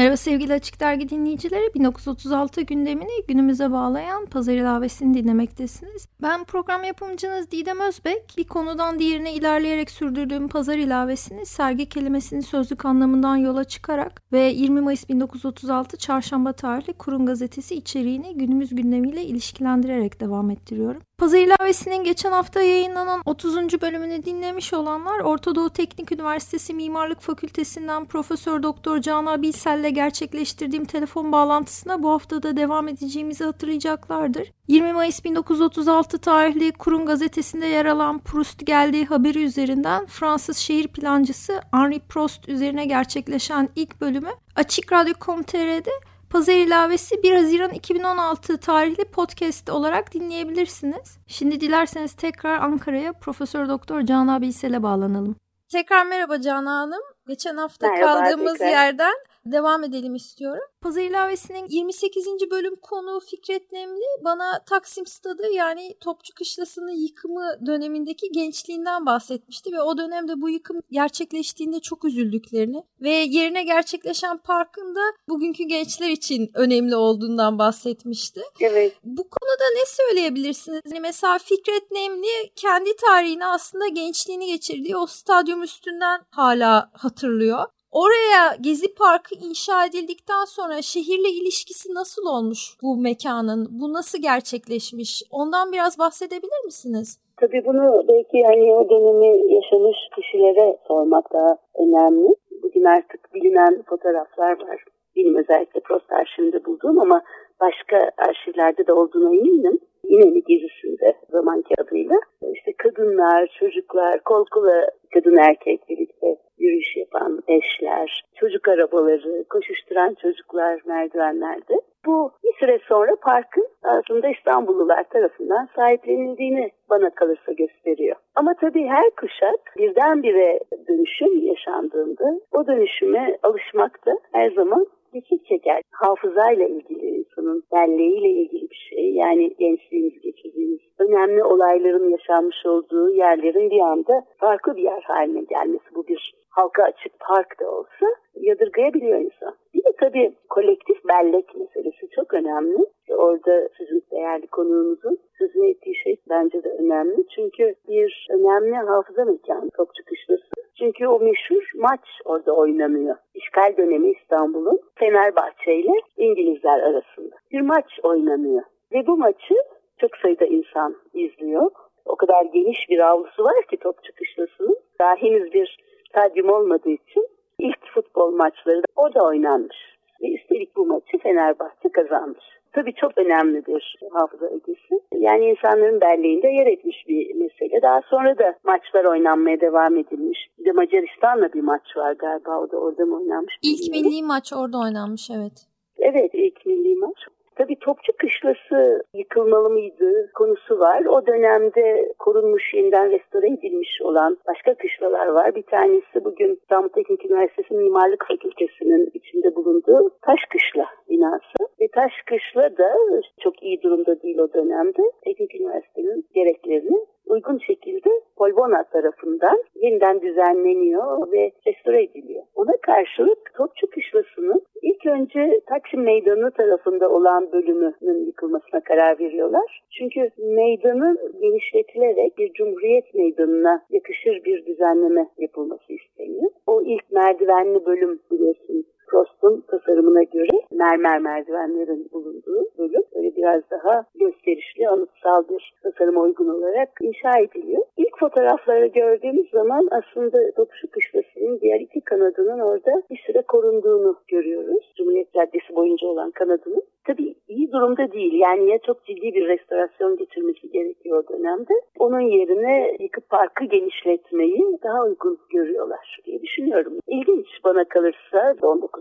Merhaba sevgili Açık Dergi dinleyicileri. 1936 gündemini günümüze bağlayan Pazar ilavesini dinlemektesiniz. Ben program yapımcınız Didem Özbek. Bir konudan diğerine ilerleyerek sürdürdüğüm Pazar ilavesini sergi kelimesinin sözlük anlamından yola çıkarak ve 20 Mayıs 1936 Çarşamba tarihli Kurum Gazetesi içeriğini günümüz gündemiyle ilişkilendirerek devam ettiriyorum. Pazar ilavesinin geçen hafta yayınlanan 30. bölümünü dinlemiş olanlar Orta Doğu Teknik Üniversitesi Mimarlık Fakültesinden Profesör Doktor Cana Bilsel'le gerçekleştirdiğim telefon bağlantısına bu haftada devam edeceğimizi hatırlayacaklardır. 20 Mayıs 1936 tarihli Kurum gazetesinde yer alan Proust geldiği haberi üzerinden Fransız şehir plancısı Henri Proust üzerine gerçekleşen ilk bölümü Açık Radyo.com.tr'de Pazar ilavesi 1 Haziran 2016 tarihli podcast olarak dinleyebilirsiniz. Şimdi dilerseniz tekrar Ankara'ya Profesör Doktor Cana Bilsel'e bağlanalım. Tekrar merhaba Cana Hanım. Geçen hafta merhaba, kaldığımız tekrar. yerden devam edelim istiyorum. Pazar ilavesinin 28. bölüm konu Fikret Nemli bana Taksim Stadı yani Topçu Kışlası'nın yıkımı dönemindeki gençliğinden bahsetmişti ve o dönemde bu yıkım gerçekleştiğinde çok üzüldüklerini ve yerine gerçekleşen parkın da bugünkü gençler için önemli olduğundan bahsetmişti. Evet. Bu konuda ne söyleyebilirsiniz? Yani mesela Fikret Nemli kendi tarihini aslında gençliğini geçirdiği o stadyum üstünden hala hatırlıyor. Oraya Gezi Parkı inşa edildikten sonra şehirle ilişkisi nasıl olmuş bu mekanın? Bu nasıl gerçekleşmiş? Ondan biraz bahsedebilir misiniz? Tabii bunu belki yani o dönemi yaşamış kişilere sormak daha önemli. Bugün artık bilinen fotoğraflar var. Benim özellikle Prost arşivinde bulduğum ama başka arşivlerde de olduğuna eminim. İnönü gezisinde zamanki adıyla. İşte kadınlar, çocuklar, kol kola kadın erkek birlikte yürüyüş yapan eşler, çocuk arabaları, koşuşturan çocuklar merdivenlerde. Bu bir süre sonra parkın aslında İstanbullular tarafından sahiplenildiğini bana kalırsa gösteriyor. Ama tabii her kuşak birdenbire dönüşüm yaşandığında o dönüşüme alışmak da her zaman geçit çeker. Hafızayla ilgili insanın belleğiyle ilgili bir şey. Yani gençliğimiz geçirdiğimiz önemli olayların yaşanmış olduğu yerlerin bir anda farklı bir yer haline gelmesi. Bu bir halka açık park da olsa yadırgayabiliyor insan. Bir de tabii kolektif bellek meselesi çok önemli. Orada sizin değerli konuğumuzun sözünü ettiği şey bence de önemli. Çünkü bir önemli hafıza mekanı Topçu Kışlası. Çünkü o meşhur maç orada oynanıyor. İşgal dönemi İstanbul'un Fenerbahçe ile İngilizler arasında. Bir maç oynanıyor. Ve bu maçı çok sayıda insan izliyor. O kadar geniş bir avlusu var ki Topçu Kışlası'nın. Daha henüz bir stadyum olmadığı için ilk futbol maçları da orada oynanmış. Ve üstelik bu maçı Fenerbahçe kazanmış. Tabii çok önemli bir hafıza ögesi. Yani insanların belleğinde yer etmiş bir mesele. Daha sonra da maçlar oynanmaya devam edilmiş. Bir de Macaristan'la bir maç var galiba. O da orada mı oynanmış? İlk milli maç orada oynanmış evet. Evet ilk milli maç. Tabii Topçu Kışlası yıkılmalı mıydı konusu var. O dönemde korunmuş, yeniden restore edilmiş olan başka kışlalar var. Bir tanesi bugün İstanbul Teknik Üniversitesi Mimarlık Fakültesi'nin içinde bulunduğu Taş Kışla binası. Ve Taş Kışla da çok iyi durumda değil o dönemde. Teknik Üniversitenin gereklerini uygun şekilde Polbona tarafından yeniden düzenleniyor ve restore ediliyor. Ona karşılık Topçu Kışlası'nın ilk önce Taksim Meydanı tarafında olan bölümünün yıkılmasına karar veriyorlar. Çünkü meydanın genişletilerek bir Cumhuriyet Meydanı'na yakışır bir düzenleme yapılması isteniyor. O ilk merdivenli bölüm biliyorsunuz Prost'un tasarımına göre mermer merdivenlerin bulunduğu bölüm böyle biraz daha gösterişli, anıtsal bir tasarıma uygun olarak inşa ediliyor. İlk fotoğrafları gördüğümüz zaman aslında Topuşu Kışlası'nın diğer iki kanadının orada bir süre korunduğunu görüyoruz. Cumhuriyet Caddesi boyunca olan kanadının. Tabii iyi durumda değil. Yani ya çok ciddi bir restorasyon geçirmesi gerekiyor o dönemde. Onun yerine yıkıp parkı genişletmeyi daha uygun görüyorlar diye düşünüyorum. İlginç bana kalırsa 19.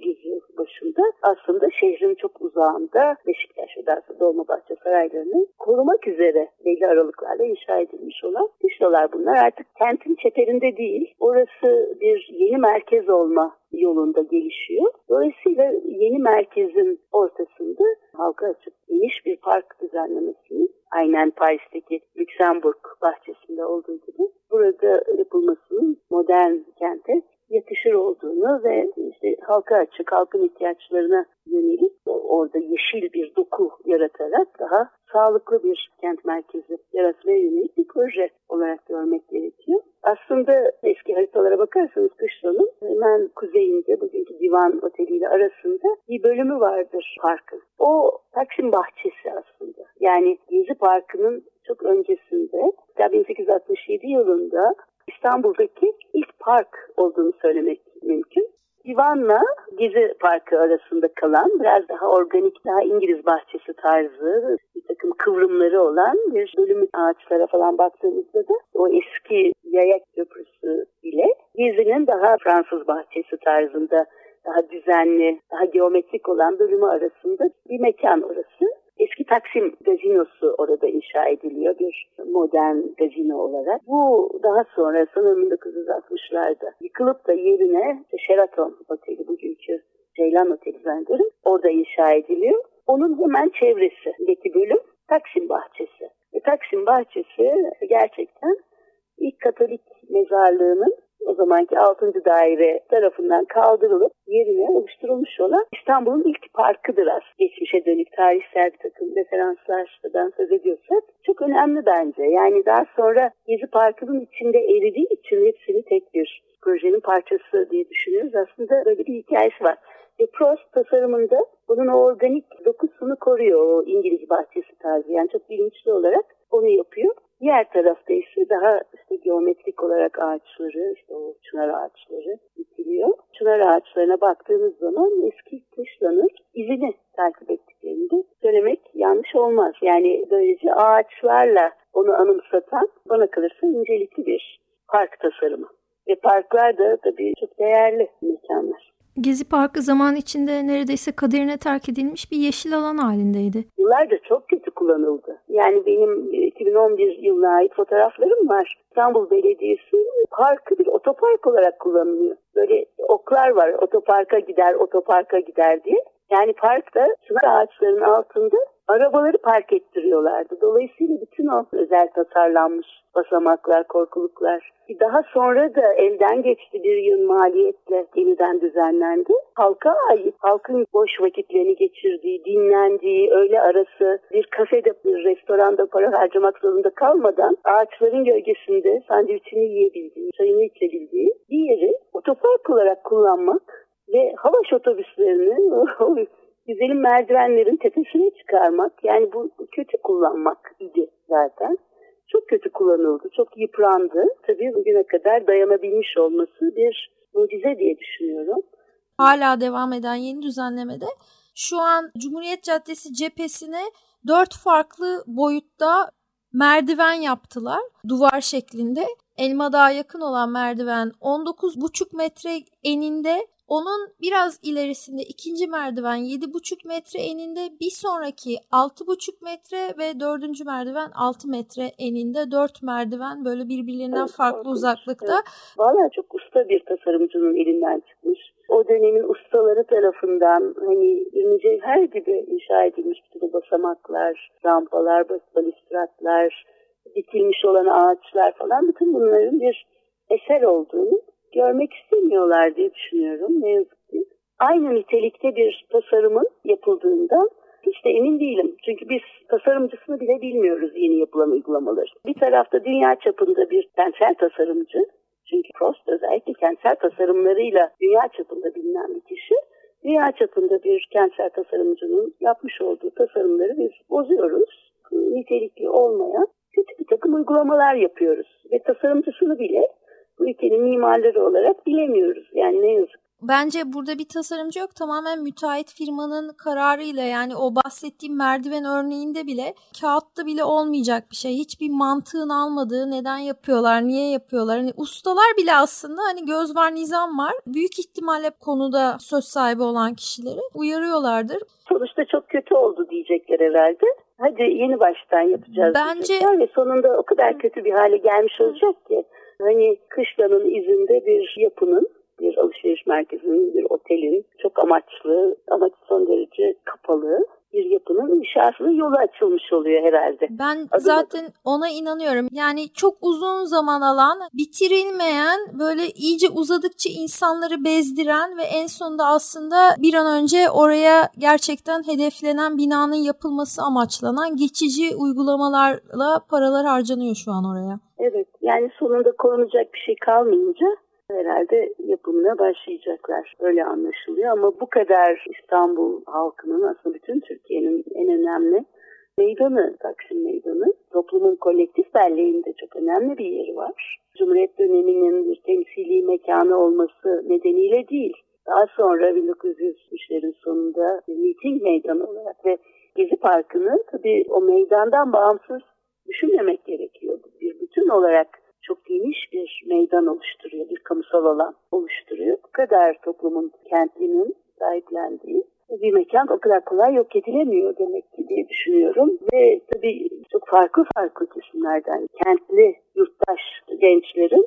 yüzyıl başında aslında şehrin çok uzağında Beşiktaş ve daha Dolmabahçe saraylarını korumak üzere belli aralıklarla inşa edilmiş olan kışlalar bunlar. Artık kentin çeperinde değil. Orası bir yeni merkez olma yolunda gelişiyor. Dolayısıyla yeni merkezin ortasında halka açık geniş bir park düzenlemesini aynen Paris'teki Lüksemburg bahçesinde olduğu gibi burada yapılmasının modern kente yakışır olduğunu ve işte halka açık, halkın ihtiyaçlarına yönelik orada yeşil bir doku yaratarak daha sağlıklı bir kent merkezi yaratmaya yönelik bir proje olarak görmek gerekiyor. Aslında eski haritalara bakarsanız Kışla'nın hemen kuzeyinde bugünkü Divan Oteli ile arasında bir bölümü vardır parkın. O Taksim Bahçesi aslında. Yani Gezi Parkı'nın çok öncesinde 1867 yılında İstanbul'daki ilk park olduğunu söylemek mümkün. Divan'la Gezi Parkı arasında kalan biraz daha organik, daha İngiliz bahçesi tarzı bir takım kıvrımları olan bir bölümü ağaçlara falan baktığımızda da o eski yayak köprüsü ile Gezi'nin daha Fransız bahçesi tarzında daha düzenli, daha geometrik olan bölümü arasında bir mekan orası. Eski Taksim gazinosu orada inşa ediliyor bir modern gazino olarak. Bu daha sonra sanırım 1960'larda yıkılıp da yerine Sheraton Oteli bugünkü Ceylan Oteli zannederim orada inşa ediliyor. Onun hemen çevresindeki bölüm Taksim Bahçesi. Ve Taksim Bahçesi gerçekten ilk Katolik mezarlığının o zamanki 6. daire tarafından kaldırılıp yerine oluşturulmuş olan İstanbul'un ilk parkıdır az. Geçmişe dönük tarihsel bir takım referanslardan söz ediyorsak çok önemli bence. Yani daha sonra Gezi Parkı'nın içinde eridiği için hepsini tek bir projenin parçası diye düşünüyoruz. Aslında böyle bir hikayesi var. Ve Prost tasarımında bunun o organik dokusunu koruyor o İngiliz bahçesi tarzı. Yani çok bilinçli olarak onu yapıyor. Diğer tarafta ise daha işte geometrik olarak ağaçları, işte o çınar ağaçları dikiliyor. Çınar ağaçlarına baktığımız zaman eski kışlanın izini takip ettiklerini de söylemek yanlış olmaz. Yani böylece ağaçlarla onu anımsatan bana kalırsa incelikli bir park tasarımı. Ve parklar da tabii çok değerli mekanlar. Gezi Parkı zaman içinde neredeyse kaderine terk edilmiş bir yeşil alan halindeydi. Yıllarca çok kötü kullanıldı. Yani benim 2011 yılına ait fotoğraflarım var. İstanbul Belediyesi parkı bir otopark olarak kullanılıyor. Böyle oklar var otoparka gider otoparka gider diye. Yani parkta çınar ağaçların altında arabaları park ettiriyorlardı. Dolayısıyla bütün o özel tasarlanmış basamaklar, korkuluklar daha sonra da elden geçti bir yıl maliyetle yeniden düzenlendi. Halka ait, halkın boş vakitlerini geçirdiği, dinlendiği, öğle arası bir kafede, bir restoranda para harcamak zorunda kalmadan ağaçların gölgesinde sandviçini yiyebildiği, çayını içebildiği bir yeri otopark olarak kullanmak ve havaş otobüslerini güzelim merdivenlerin tepesine çıkarmak yani bu kötü kullanmak idi zaten çok kötü kullanıldı, çok yıprandı. Tabii bugüne kadar dayanabilmiş olması bir mucize diye düşünüyorum. Hala devam eden yeni düzenlemede şu an Cumhuriyet Caddesi cephesine dört farklı boyutta merdiven yaptılar duvar şeklinde. Elma Dağı yakın olan merdiven 19,5 metre eninde onun biraz ilerisinde ikinci merdiven 7,5 metre eninde bir sonraki 6,5 metre ve dördüncü merdiven 6 metre eninde dört merdiven böyle birbirlerinden evet, farklı korkunç. uzaklıkta. Evet. Valla çok usta bir tasarımcının elinden çıkmış. O dönemin ustaları tarafından hani bir her gibi inşa edilmiş bütün basamaklar, rampalar, balistratlar, dikilmiş olan ağaçlar falan bütün bunların bir eser olduğunu görmek istemiyorlar diye düşünüyorum ne yazık ki. Aynı nitelikte bir tasarımın yapıldığından hiç de emin değilim. Çünkü biz tasarımcısını bile bilmiyoruz yeni yapılan uygulamaları. Bir tarafta dünya çapında bir kentsel tasarımcı. Çünkü Prost özellikle kentsel tasarımlarıyla dünya çapında bilinen bir kişi. Dünya çapında bir kentsel tasarımcının yapmış olduğu tasarımları biz bozuyoruz. Nitelikli olmayan kötü bir takım uygulamalar yapıyoruz. Ve tasarımcısını bile ülkenin mimarları olarak bilemiyoruz. Yani ne yazık Bence burada bir tasarımcı yok. Tamamen müteahhit firmanın kararıyla yani o bahsettiğim merdiven örneğinde bile kağıtta bile olmayacak bir şey. Hiçbir mantığın almadığı neden yapıyorlar, niye yapıyorlar. Hani ustalar bile aslında hani göz var, nizam var. Büyük ihtimalle konuda söz sahibi olan kişileri uyarıyorlardır. Sonuçta çok kötü oldu diyecekler herhalde. Hadi yeni baştan yapacağız Bence... diyecekler ve sonunda o kadar kötü bir hale gelmiş olacak ki. Hani kışlanın izinde bir yapının bir alışveriş merkezinin, bir otelin çok amaçlı ama son derece kapalı bir yapının inşasının yolu açılmış oluyor herhalde. Ben Adım zaten adım. ona inanıyorum. Yani çok uzun zaman alan, bitirilmeyen, böyle iyice uzadıkça insanları bezdiren ve en sonunda aslında bir an önce oraya gerçekten hedeflenen binanın yapılması amaçlanan geçici uygulamalarla paralar harcanıyor şu an oraya. Evet yani sonunda korunacak bir şey kalmayınca herhalde yapımına başlayacaklar. Öyle anlaşılıyor ama bu kadar İstanbul halkının aslında bütün Türkiye'nin en önemli meydanı Taksim Meydanı. Toplumun kolektif belleğinde çok önemli bir yeri var. Cumhuriyet döneminin bir temsili mekanı olması nedeniyle değil. Daha sonra 1970'lerin sonunda miting meydanı olarak ve Gezi Parkı'nı tabii o meydandan bağımsız düşünmemek gerekiyor. Bir bütün olarak çok geniş bir meydan oluşturuyor, bir kamusal alan oluşturuyor. Bu kadar toplumun, kentlinin sahiplendiği bir mekan o kadar kolay yok edilemiyor demek ki diye düşünüyorum. Ve tabii çok farklı farklı kesimlerden kentli yurttaş gençlerin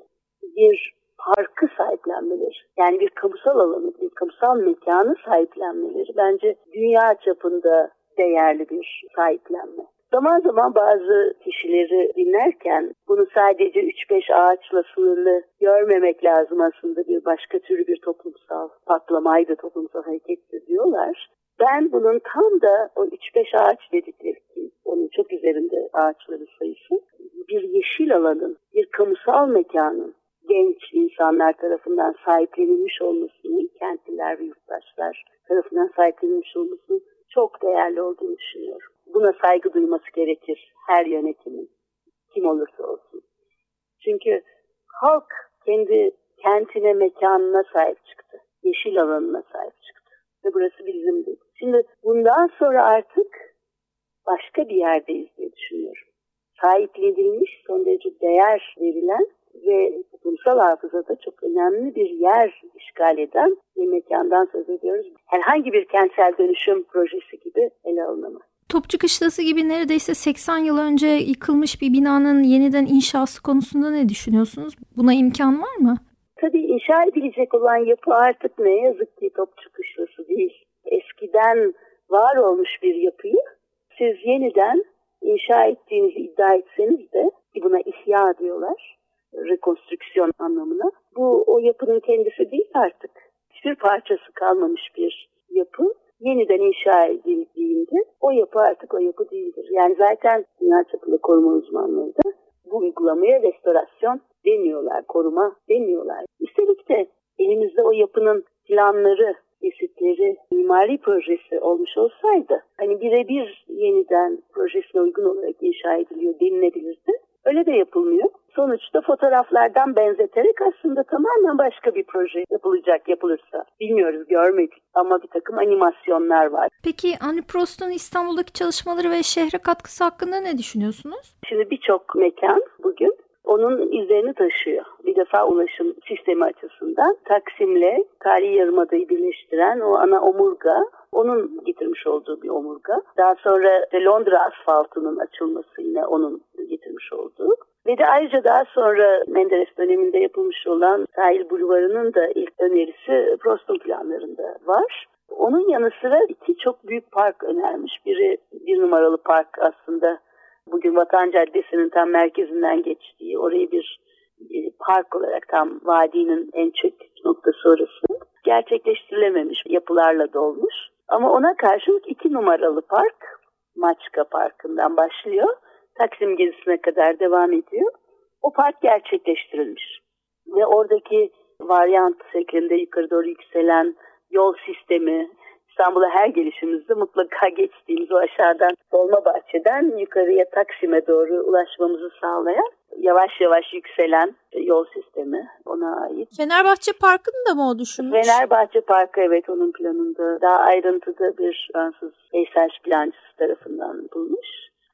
bir parkı sahiplenmeleri, yani bir kamusal alanı, bir kamusal mekanı sahiplenmeleri bence dünya çapında değerli bir sahiplenme. Zaman zaman bazı kişileri dinlerken bunu sadece 3-5 ağaçla sınırlı görmemek lazım aslında bir başka türlü bir toplumsal patlamaydı, toplumsal harekettir diyorlar. Ben bunun tam da o 3-5 ağaç dedikleri ki onun çok üzerinde ağaçların sayısı bir yeşil alanın, bir kamusal mekanın genç insanlar tarafından sahiplenilmiş olmasının, kentliler ve yurttaşlar tarafından sahiplenilmiş olmasının çok değerli olduğunu düşünüyorum buna saygı duyması gerekir her yönetimin kim olursa olsun. Çünkü halk kendi kentine, mekanına sahip çıktı. Yeşil alanına sahip çıktı. Ve burası bizimdi. Şimdi bundan sonra artık başka bir yerdeyiz diye düşünüyorum. Sahiplenilmiş, son derece değer verilen ve toplumsal hafızada çok önemli bir yer işgal eden bir mekandan söz ediyoruz. Herhangi bir kentsel dönüşüm projesi gibi ele alınamaz. Topçu Kışlası gibi neredeyse 80 yıl önce yıkılmış bir binanın yeniden inşası konusunda ne düşünüyorsunuz? Buna imkan var mı? Tabii inşa edilecek olan yapı artık ne yazık ki Topçu Kışlası değil. Eskiden var olmuş bir yapıyı siz yeniden inşa ettiğinizi iddia etseniz de buna ihya diyorlar. Rekonstrüksiyon anlamına. Bu o yapının kendisi değil artık. Hiçbir parçası kalmamış bir yapı yeniden inşa edildiğinde o yapı artık o yapı değildir. Yani zaten dünya çapında koruma uzmanları da bu uygulamaya restorasyon demiyorlar, koruma demiyorlar. Üstelik de elimizde o yapının planları, kesitleri, mimari projesi olmuş olsaydı hani birebir yeniden projesine uygun olarak inşa ediliyor denilebilirdi. Öyle de yapılmıyor. Sonuçta fotoğraflardan benzeterek aslında tamamen başka bir proje yapılacak yapılırsa. Bilmiyoruz görmedik ama bir takım animasyonlar var. Peki Annie Prost'un İstanbul'daki çalışmaları ve şehre katkısı hakkında ne düşünüyorsunuz? Şimdi birçok mekan bugün onun izlerini taşıyor. Bir defa ulaşım sistemi açısından Taksim'le Tarihi Yarımada'yı birleştiren o ana omurga onun getirmiş olduğu bir omurga. Daha sonra Londra asfaltının açılması yine onun getirmiş olduğu. Ve de ayrıca daha sonra Menderes döneminde yapılmış olan sahil bulvarının da ilk önerisi Prost'un planlarında var. Onun yanı sıra iki çok büyük park önermiş. Biri bir numaralı park aslında bugün Vatan Caddesi'nin tam merkezinden geçtiği orayı bir e, park olarak tam vadinin en çök noktası orası gerçekleştirilememiş yapılarla dolmuş. Ama ona karşılık iki numaralı park Maçka Parkı'ndan başlıyor. Taksim gezisine kadar devam ediyor. O park gerçekleştirilmiş. Ve oradaki varyant şeklinde yukarı doğru yükselen yol sistemi, İstanbul'a her gelişimizde mutlaka geçtiğimiz o aşağıdan Dolmabahçe'den yukarıya Taksim'e doğru ulaşmamızı sağlayan yavaş yavaş yükselen yol sistemi ona ait. Fenerbahçe Parkı'nı da mı o düşünmüş? Fenerbahçe Parkı evet onun planında daha ayrıntıda bir Fransız peyzaj plancısı tarafından bulmuş.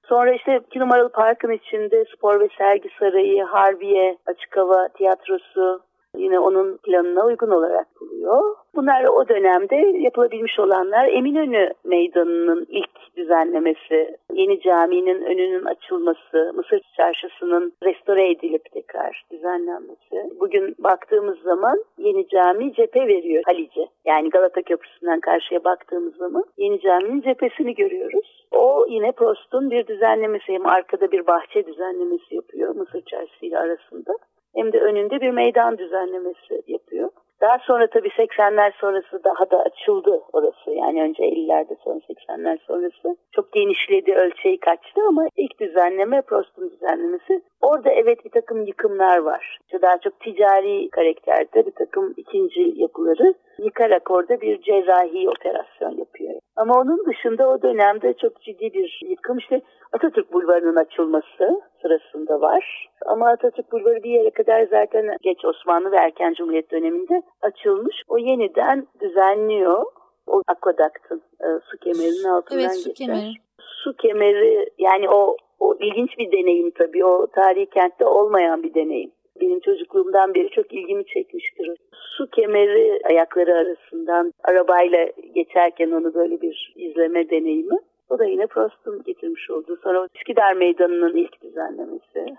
Sonra işte iki numaralı parkın içinde spor ve sergi sarayı, Harbiye, açık hava tiyatrosu, yine onun planına uygun olarak buluyor. Bunlar o dönemde yapılabilmiş olanlar Eminönü Meydanı'nın ilk düzenlemesi, yeni caminin önünün açılması, Mısır Çarşısı'nın restore edilip tekrar düzenlenmesi. Bugün baktığımız zaman yeni cami cephe veriyor Halice. Yani Galata Köprüsü'nden karşıya baktığımız zaman yeni caminin cephesini görüyoruz. O yine Prost'un bir düzenlemesi hem arkada bir bahçe düzenlemesi yapıyor Mısır Çarşısı ile arasında hem de önünde bir meydan düzenlemesi yapıyor. Daha sonra tabii 80'ler sonrası daha da açıldı orası. Yani önce 50'lerde sonra 80'ler sonrası. Çok genişledi, ölçeği kaçtı ama ilk düzenleme Prost'un düzenlemesi. Orada evet bir takım yıkımlar var. İşte daha çok ticari karakterde bir takım ikinci yapıları yıkarak orada bir cerrahi operasyon yapıyor. Ama onun dışında o dönemde çok ciddi bir yıkım işte Atatürk Bulvarı'nın açılması sırasında var. Ama Atatürk Bulvarı bir yere kadar zaten geç Osmanlı ve erken Cumhuriyet döneminde açılmış. O yeniden düzenliyor. O akvadaktın e, su kemerinin altından evet, su geçer. Kemeri. Su kemeri yani o, o ilginç bir deneyim tabii. O tarihi kentte olmayan bir deneyim. Benim çocukluğumdan beri çok ilgimi çekmiştir. Su kemeri ayakları arasından arabayla geçerken onu böyle bir izleme deneyimi. O da yine Prost'un getirmiş olduğu. Sonra Üsküdar Meydanı'nın ilk düzenlemesi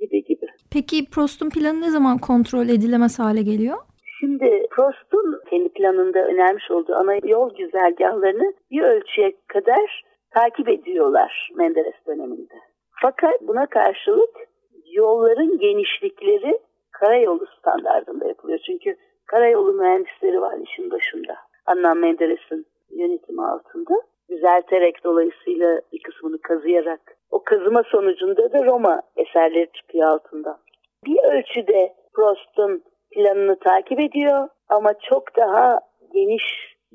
gibi gibi. Peki Prost'un planı ne zaman kontrol edilemez hale geliyor? Şimdi Prost'un kendi planında önermiş olduğu ana yol güzergahlarını bir ölçüye kadar takip ediyorlar Menderes döneminde. Fakat buna karşılık yolların genişlikleri karayolu standartında yapılıyor. Çünkü karayolu mühendisleri var işin başında. Adnan Menderes'in yönetimi altında. Düzelterek dolayısıyla bir kısmını kazıyarak. O kazıma sonucunda da Roma eserleri çıkıyor altından. Bir ölçüde Prost'un planını takip ediyor ama çok daha geniş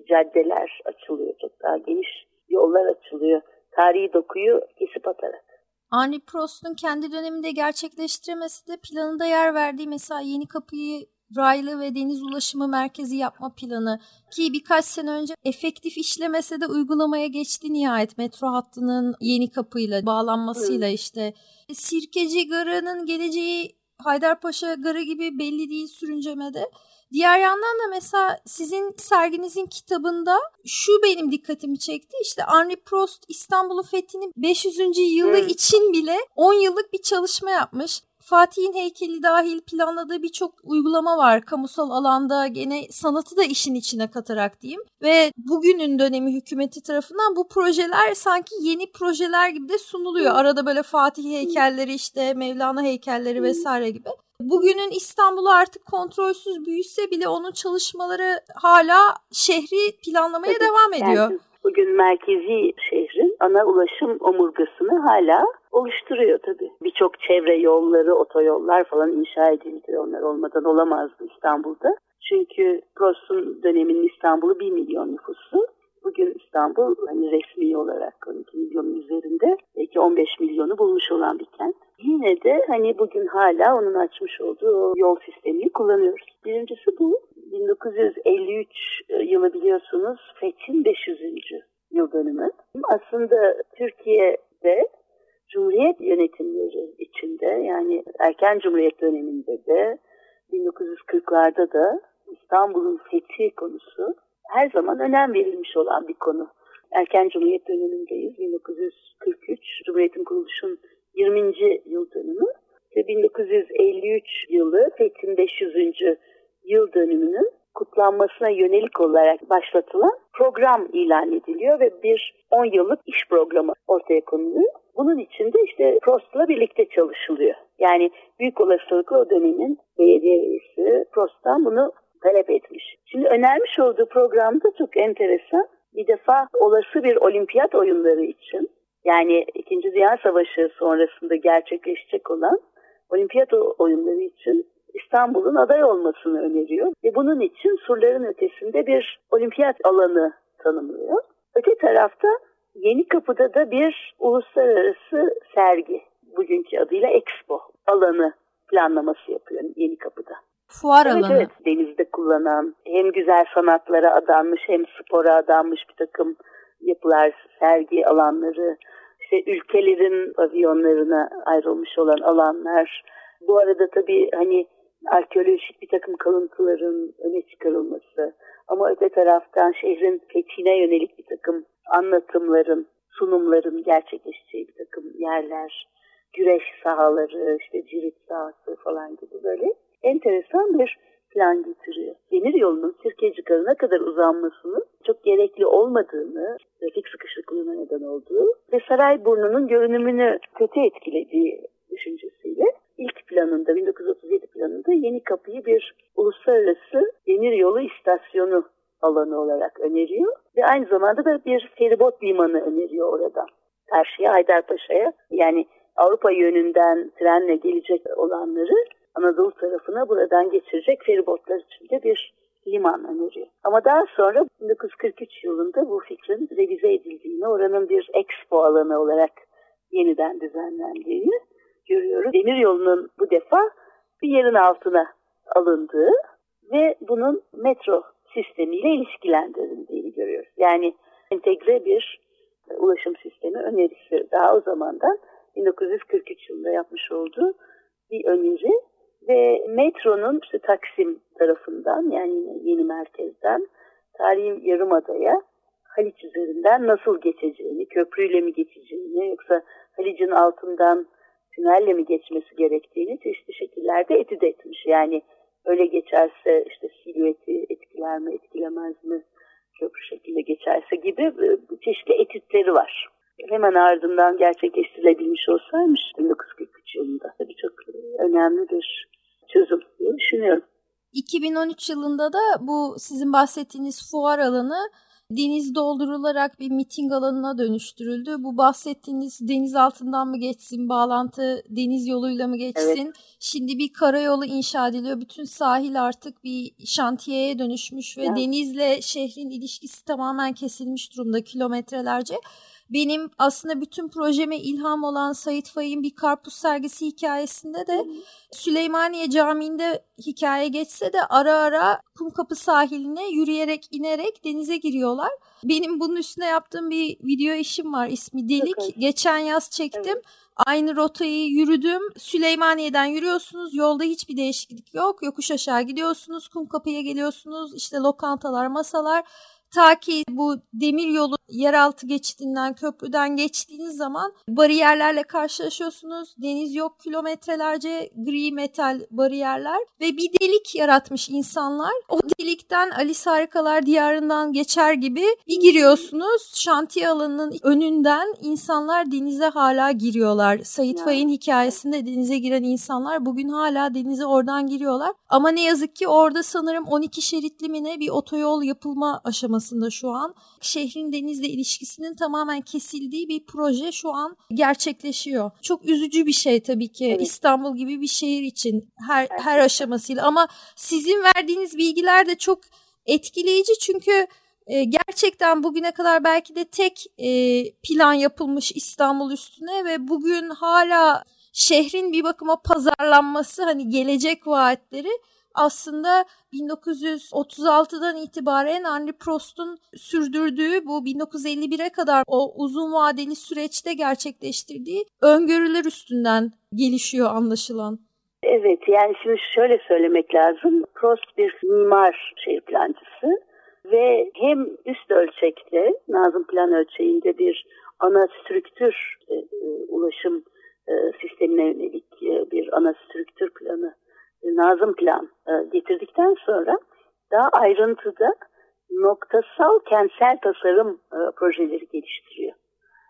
caddeler açılıyor. Çok daha geniş yollar açılıyor. Tarihi dokuyu kesip atarak. Henri Prost'un kendi döneminde gerçekleştiremesi de planında yer verdiği mesela Yeni Kapı'yı raylı ve deniz ulaşımı merkezi yapma planı ki birkaç sene önce efektif işlemese de uygulamaya geçti nihayet metro hattının yeni kapıyla bağlanmasıyla işte. Sirkeci Garı'nın geleceği Haydarpaşa Garı gibi belli değil sürüncemede. Diğer yandan da mesela sizin serginizin kitabında şu benim dikkatimi çekti. İşte Henri Prost İstanbul'u fethinin 500. yılı Evet. için bile 10 yıllık bir çalışma yapmış. Fatih'in heykeli dahil planladığı birçok uygulama var kamusal alanda gene sanatı da işin içine katarak diyeyim. Ve bugünün dönemi hükümeti tarafından bu projeler sanki yeni projeler gibi de sunuluyor. Arada böyle Fatih heykelleri işte Mevlana heykelleri vesaire gibi. Bugünün İstanbul'u artık kontrolsüz büyüse bile onun çalışmaları hala şehri planlamaya Tabii, devam ediyor. Yani bugün merkezi şehrin ana ulaşım omurgasını hala oluşturuyor tabii. Birçok çevre yolları, otoyollar falan inşa edildi. Onlar olmadan olamazdı İstanbul'da. Çünkü Prost'un döneminin İstanbul'u 1 milyon nüfusu. Bugün İstanbul hani resmi olarak 12 milyonun üzerinde belki 15 milyonu bulmuş olan bir kent. Yine de hani bugün hala onun açmış olduğu yol sistemini kullanıyoruz. Birincisi bu. 1953 yılı biliyorsunuz Fethin 500. yıl dönümü. Aslında Türkiye'de Cumhuriyet yönetimleri içinde yani erken Cumhuriyet döneminde de 1940'larda da İstanbul'un fethi konusu her zaman önem verilmiş olan bir konu. Erken Cumhuriyet dönemindeyiz. 1943 Cumhuriyet'in kuruluşun 20. yıl dönümü ve 1953 yılı Fethin 500. yıl dönümünün kutlanmasına yönelik olarak başlatılan program ilan ediliyor ve bir 10 yıllık iş programı ortaya konuluyor. Bunun içinde işte Prost'la birlikte çalışılıyor. Yani büyük olasılıkla o dönemin belediye reisi Prost'tan bunu talep etmiş. Şimdi önermiş olduğu programda çok enteresan. Bir defa olası bir olimpiyat oyunları için yani 2. Dünya Savaşı sonrasında gerçekleşecek olan olimpiyat oyunları için İstanbul'un aday olmasını öneriyor. Ve bunun için surların ötesinde bir olimpiyat alanı tanımlıyor. Öte tarafta Yeni Kapı'da da bir uluslararası sergi, bugünkü adıyla Expo alanı planlaması yapıyor Yeni Kapı'da. Fuar evet, alanı. Evet, denizde kullanan hem güzel sanatlara adanmış hem spora adanmış bir takım yapılar, sergi alanları, işte ülkelerin pavyonlarına ayrılmış olan alanlar. Bu arada tabii hani arkeolojik bir takım kalıntıların öne çıkarılması ama öte taraftan şehrin fethine yönelik bir takım anlatımların, sunumların gerçekleşeceği bir takım yerler, güreş sahaları, işte cirit sahası falan gibi böyle enteresan bir plan getiriyor. Demir yolunun Sirkeci Garı'na kadar uzanmasının çok gerekli olmadığını, trafik sıkışıklığına neden olduğu ve Sarayburnu'nun görünümünü kötü etkilediği düşüncesiyle ilk planında 1937 planında Yeni Kapı'yı bir uluslararası demir yolu istasyonu alanı olarak öneriyor ve aynı zamanda da bir feribot limanı öneriyor orada. Karşıya Haydarpaşa'ya yani Avrupa yönünden trenle gelecek olanları Anadolu tarafına buradan geçirecek feribotlar için de bir liman öneriyor. Ama daha sonra 1943 yılında bu fikrin revize edildiğini, oranın bir expo alanı olarak yeniden düzenlendiğini görüyoruz. Demir yolunun bu defa bir yerin altına alındığı ve bunun metro sistemiyle ilişkilendirildiğini görüyoruz. Yani entegre bir ulaşım sistemi önerisi daha o zamandan 1943 yılında yapmış olduğu bir öneri ve metronun işte Taksim tarafından yani yeni merkezden tarihi yarımadaya Haliç üzerinden nasıl geçeceğini, köprüyle mi geçeceğini yoksa Halic'in altından tünelle mi geçmesi gerektiğini çeşitli şekillerde etüt etmiş. Yani öyle geçerse işte silüeti etkiler mi etkilemez mi köprü şekilde geçerse gibi e, çeşitli etütleri var. Hemen ardından gerçekleştirilebilmiş olsaymış 1943 yılında tabii çok önemli bir çözüm diye düşünüyorum. 2013 yılında da bu sizin bahsettiğiniz fuar alanı deniz doldurularak bir miting alanına dönüştürüldü. Bu bahsettiğiniz deniz altından mı geçsin, bağlantı deniz yoluyla mı geçsin? Evet. Şimdi bir karayolu inşa ediliyor. Bütün sahil artık bir şantiyeye dönüşmüş ve evet. denizle şehrin ilişkisi tamamen kesilmiş durumda kilometrelerce. Benim aslında bütün projeme ilham olan Sait Faik'in bir karpuz sergisi hikayesinde de Süleymaniye Camii'nde hikaye geçse de ara ara Kumkapı sahiline yürüyerek inerek denize giriyorlar. Benim bunun üstüne yaptığım bir video işim var ismi Delik. Okay. Geçen yaz çektim. Evet. Aynı rotayı yürüdüm. Süleymaniye'den yürüyorsunuz. Yolda hiçbir değişiklik yok. Yokuş aşağı gidiyorsunuz. Kumkapı'ya geliyorsunuz. İşte lokantalar, masalar Ta ki bu demir yolu yeraltı geçitinden, köprüden geçtiğiniz zaman bariyerlerle karşılaşıyorsunuz. Deniz yok kilometrelerce gri metal bariyerler ve bir delik yaratmış insanlar. O delikten Alice Harikalar Diyarı'ndan geçer gibi bir giriyorsunuz. Şantiye alanının önünden insanlar denize hala giriyorlar. Sait Faik'in hikayesinde denize giren insanlar bugün hala denize oradan giriyorlar. Ama ne yazık ki orada sanırım 12 şeritli mi ne bir otoyol yapılma aşaması aslında şu an. Şehrin denizle ilişkisinin tamamen kesildiği bir proje şu an gerçekleşiyor. Çok üzücü bir şey tabii ki evet. İstanbul gibi bir şehir için her her aşamasıyla ama sizin verdiğiniz bilgiler de çok etkileyici çünkü e, gerçekten bugüne kadar belki de tek e, plan yapılmış İstanbul üstüne ve bugün hala şehrin bir bakıma pazarlanması hani gelecek vaatleri aslında 1936'dan itibaren Henry Prost'un sürdürdüğü bu 1951'e kadar o uzun vadeli süreçte gerçekleştirdiği öngörüler üstünden gelişiyor anlaşılan. Evet yani şimdi şöyle söylemek lazım. Prost bir mimar şehir plancısı ve hem üst ölçekte Nazım Plan ölçeğinde bir ana strüktür e, e, ulaşım e, sistemine yönelik e, bir ana strüktür planı Nazım Plan e, getirdikten sonra daha ayrıntıda noktasal kentsel tasarım e, projeleri geliştiriyor.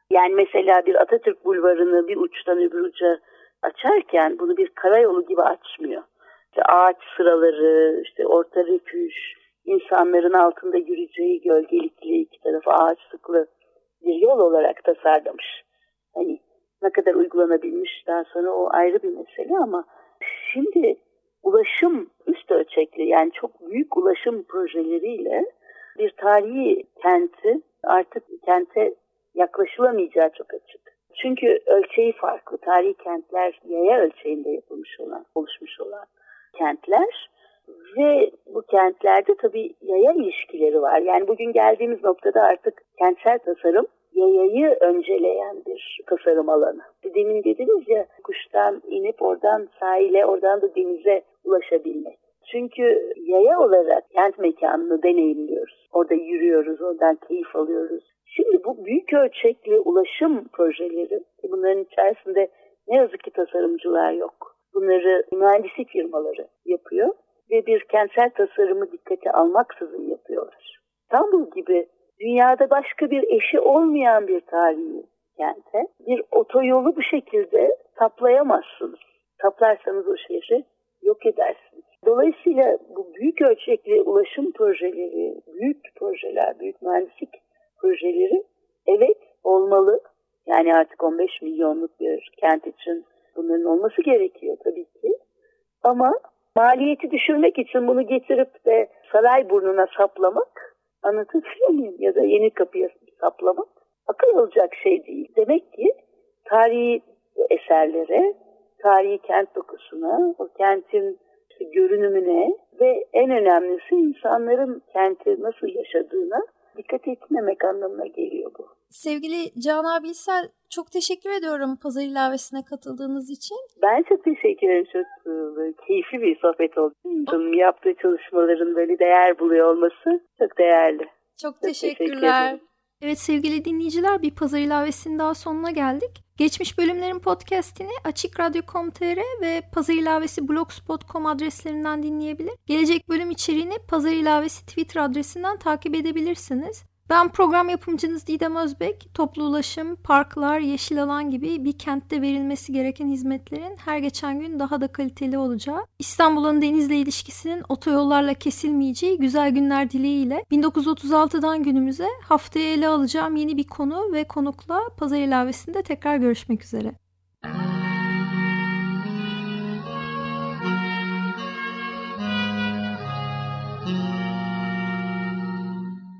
Yani mesela bir Atatürk Bulvarı'nı bir uçtan öbür uca açarken bunu bir karayolu gibi açmıyor. İşte ağaç sıraları, işte orta refüj, insanların altında yürüyeceği gölgelikli iki tarafı ağaç sıklı bir yol olarak tasarlamış. Hani ne kadar uygulanabilmiş daha sonra o ayrı bir mesele ama şimdi ulaşım üst ölçekli yani çok büyük ulaşım projeleriyle bir tarihi kenti artık kente yaklaşılamayacağı çok açık. Çünkü ölçeği farklı. Tarihi kentler yaya ölçeğinde yapılmış olan, oluşmuş olan kentler ve bu kentlerde tabii yaya ilişkileri var. Yani bugün geldiğimiz noktada artık kentsel tasarım yayayı önceleyen bir tasarım alanı. Demin dediniz ya kuştan inip oradan sahile, oradan da denize ulaşabilmek. Çünkü yaya olarak kent mekanını deneyimliyoruz. Orada yürüyoruz, oradan keyif alıyoruz. Şimdi bu büyük ölçekli ulaşım projeleri, bunların içerisinde ne yazık ki tasarımcılar yok. Bunları mühendislik firmaları yapıyor ve bir kentsel tasarımı dikkate almaksızın yapıyorlar. İstanbul gibi dünyada başka bir eşi olmayan bir tarihi kente bir otoyolu bu şekilde saplayamazsınız. Saplarsanız o şehri yok edersiniz. Dolayısıyla bu büyük ölçekli ulaşım projeleri, büyük projeler, büyük mühendislik projeleri evet olmalı. Yani artık 15 milyonluk bir kent için bunların olması gerekiyor tabii ki. Ama maliyeti düşürmek için bunu getirip de saray burnuna saplamak anlatabiliyor muyum? Ya da yeni kapıya saplamak akıl olacak şey değil. Demek ki tarihi eserlere, tarihi kent dokusuna, o kentin görünümüne ve en önemlisi insanların kenti nasıl yaşadığına dikkat etmemek anlamına geliyor bu. Sevgili Canan Bilsel çok teşekkür ediyorum pazar ilavesine katıldığınız için. Ben çok teşekkür ederim. Çok e, keyifli bir sohbet oldu. Yaptığı çalışmaların böyle değer buluyor olması çok değerli. Çok, çok teşekkürler. Teşekkür evet sevgili dinleyiciler bir pazar ilavesinin daha sonuna geldik. Geçmiş bölümlerin podcastini açıkradyo.com.tr ve Pazar İlavesi blogspot.com adreslerinden dinleyebilir. Gelecek bölüm içeriğini Pazar İlavesi Twitter adresinden takip edebilirsiniz. Ben program yapımcınız Didem Özbek. Toplu ulaşım, parklar, yeşil alan gibi bir kentte verilmesi gereken hizmetlerin her geçen gün daha da kaliteli olacağı, İstanbul'un denizle ilişkisinin otoyollarla kesilmeyeceği güzel günler dileğiyle 1936'dan günümüze haftaya ele alacağım yeni bir konu ve konukla pazar ilavesinde tekrar görüşmek üzere.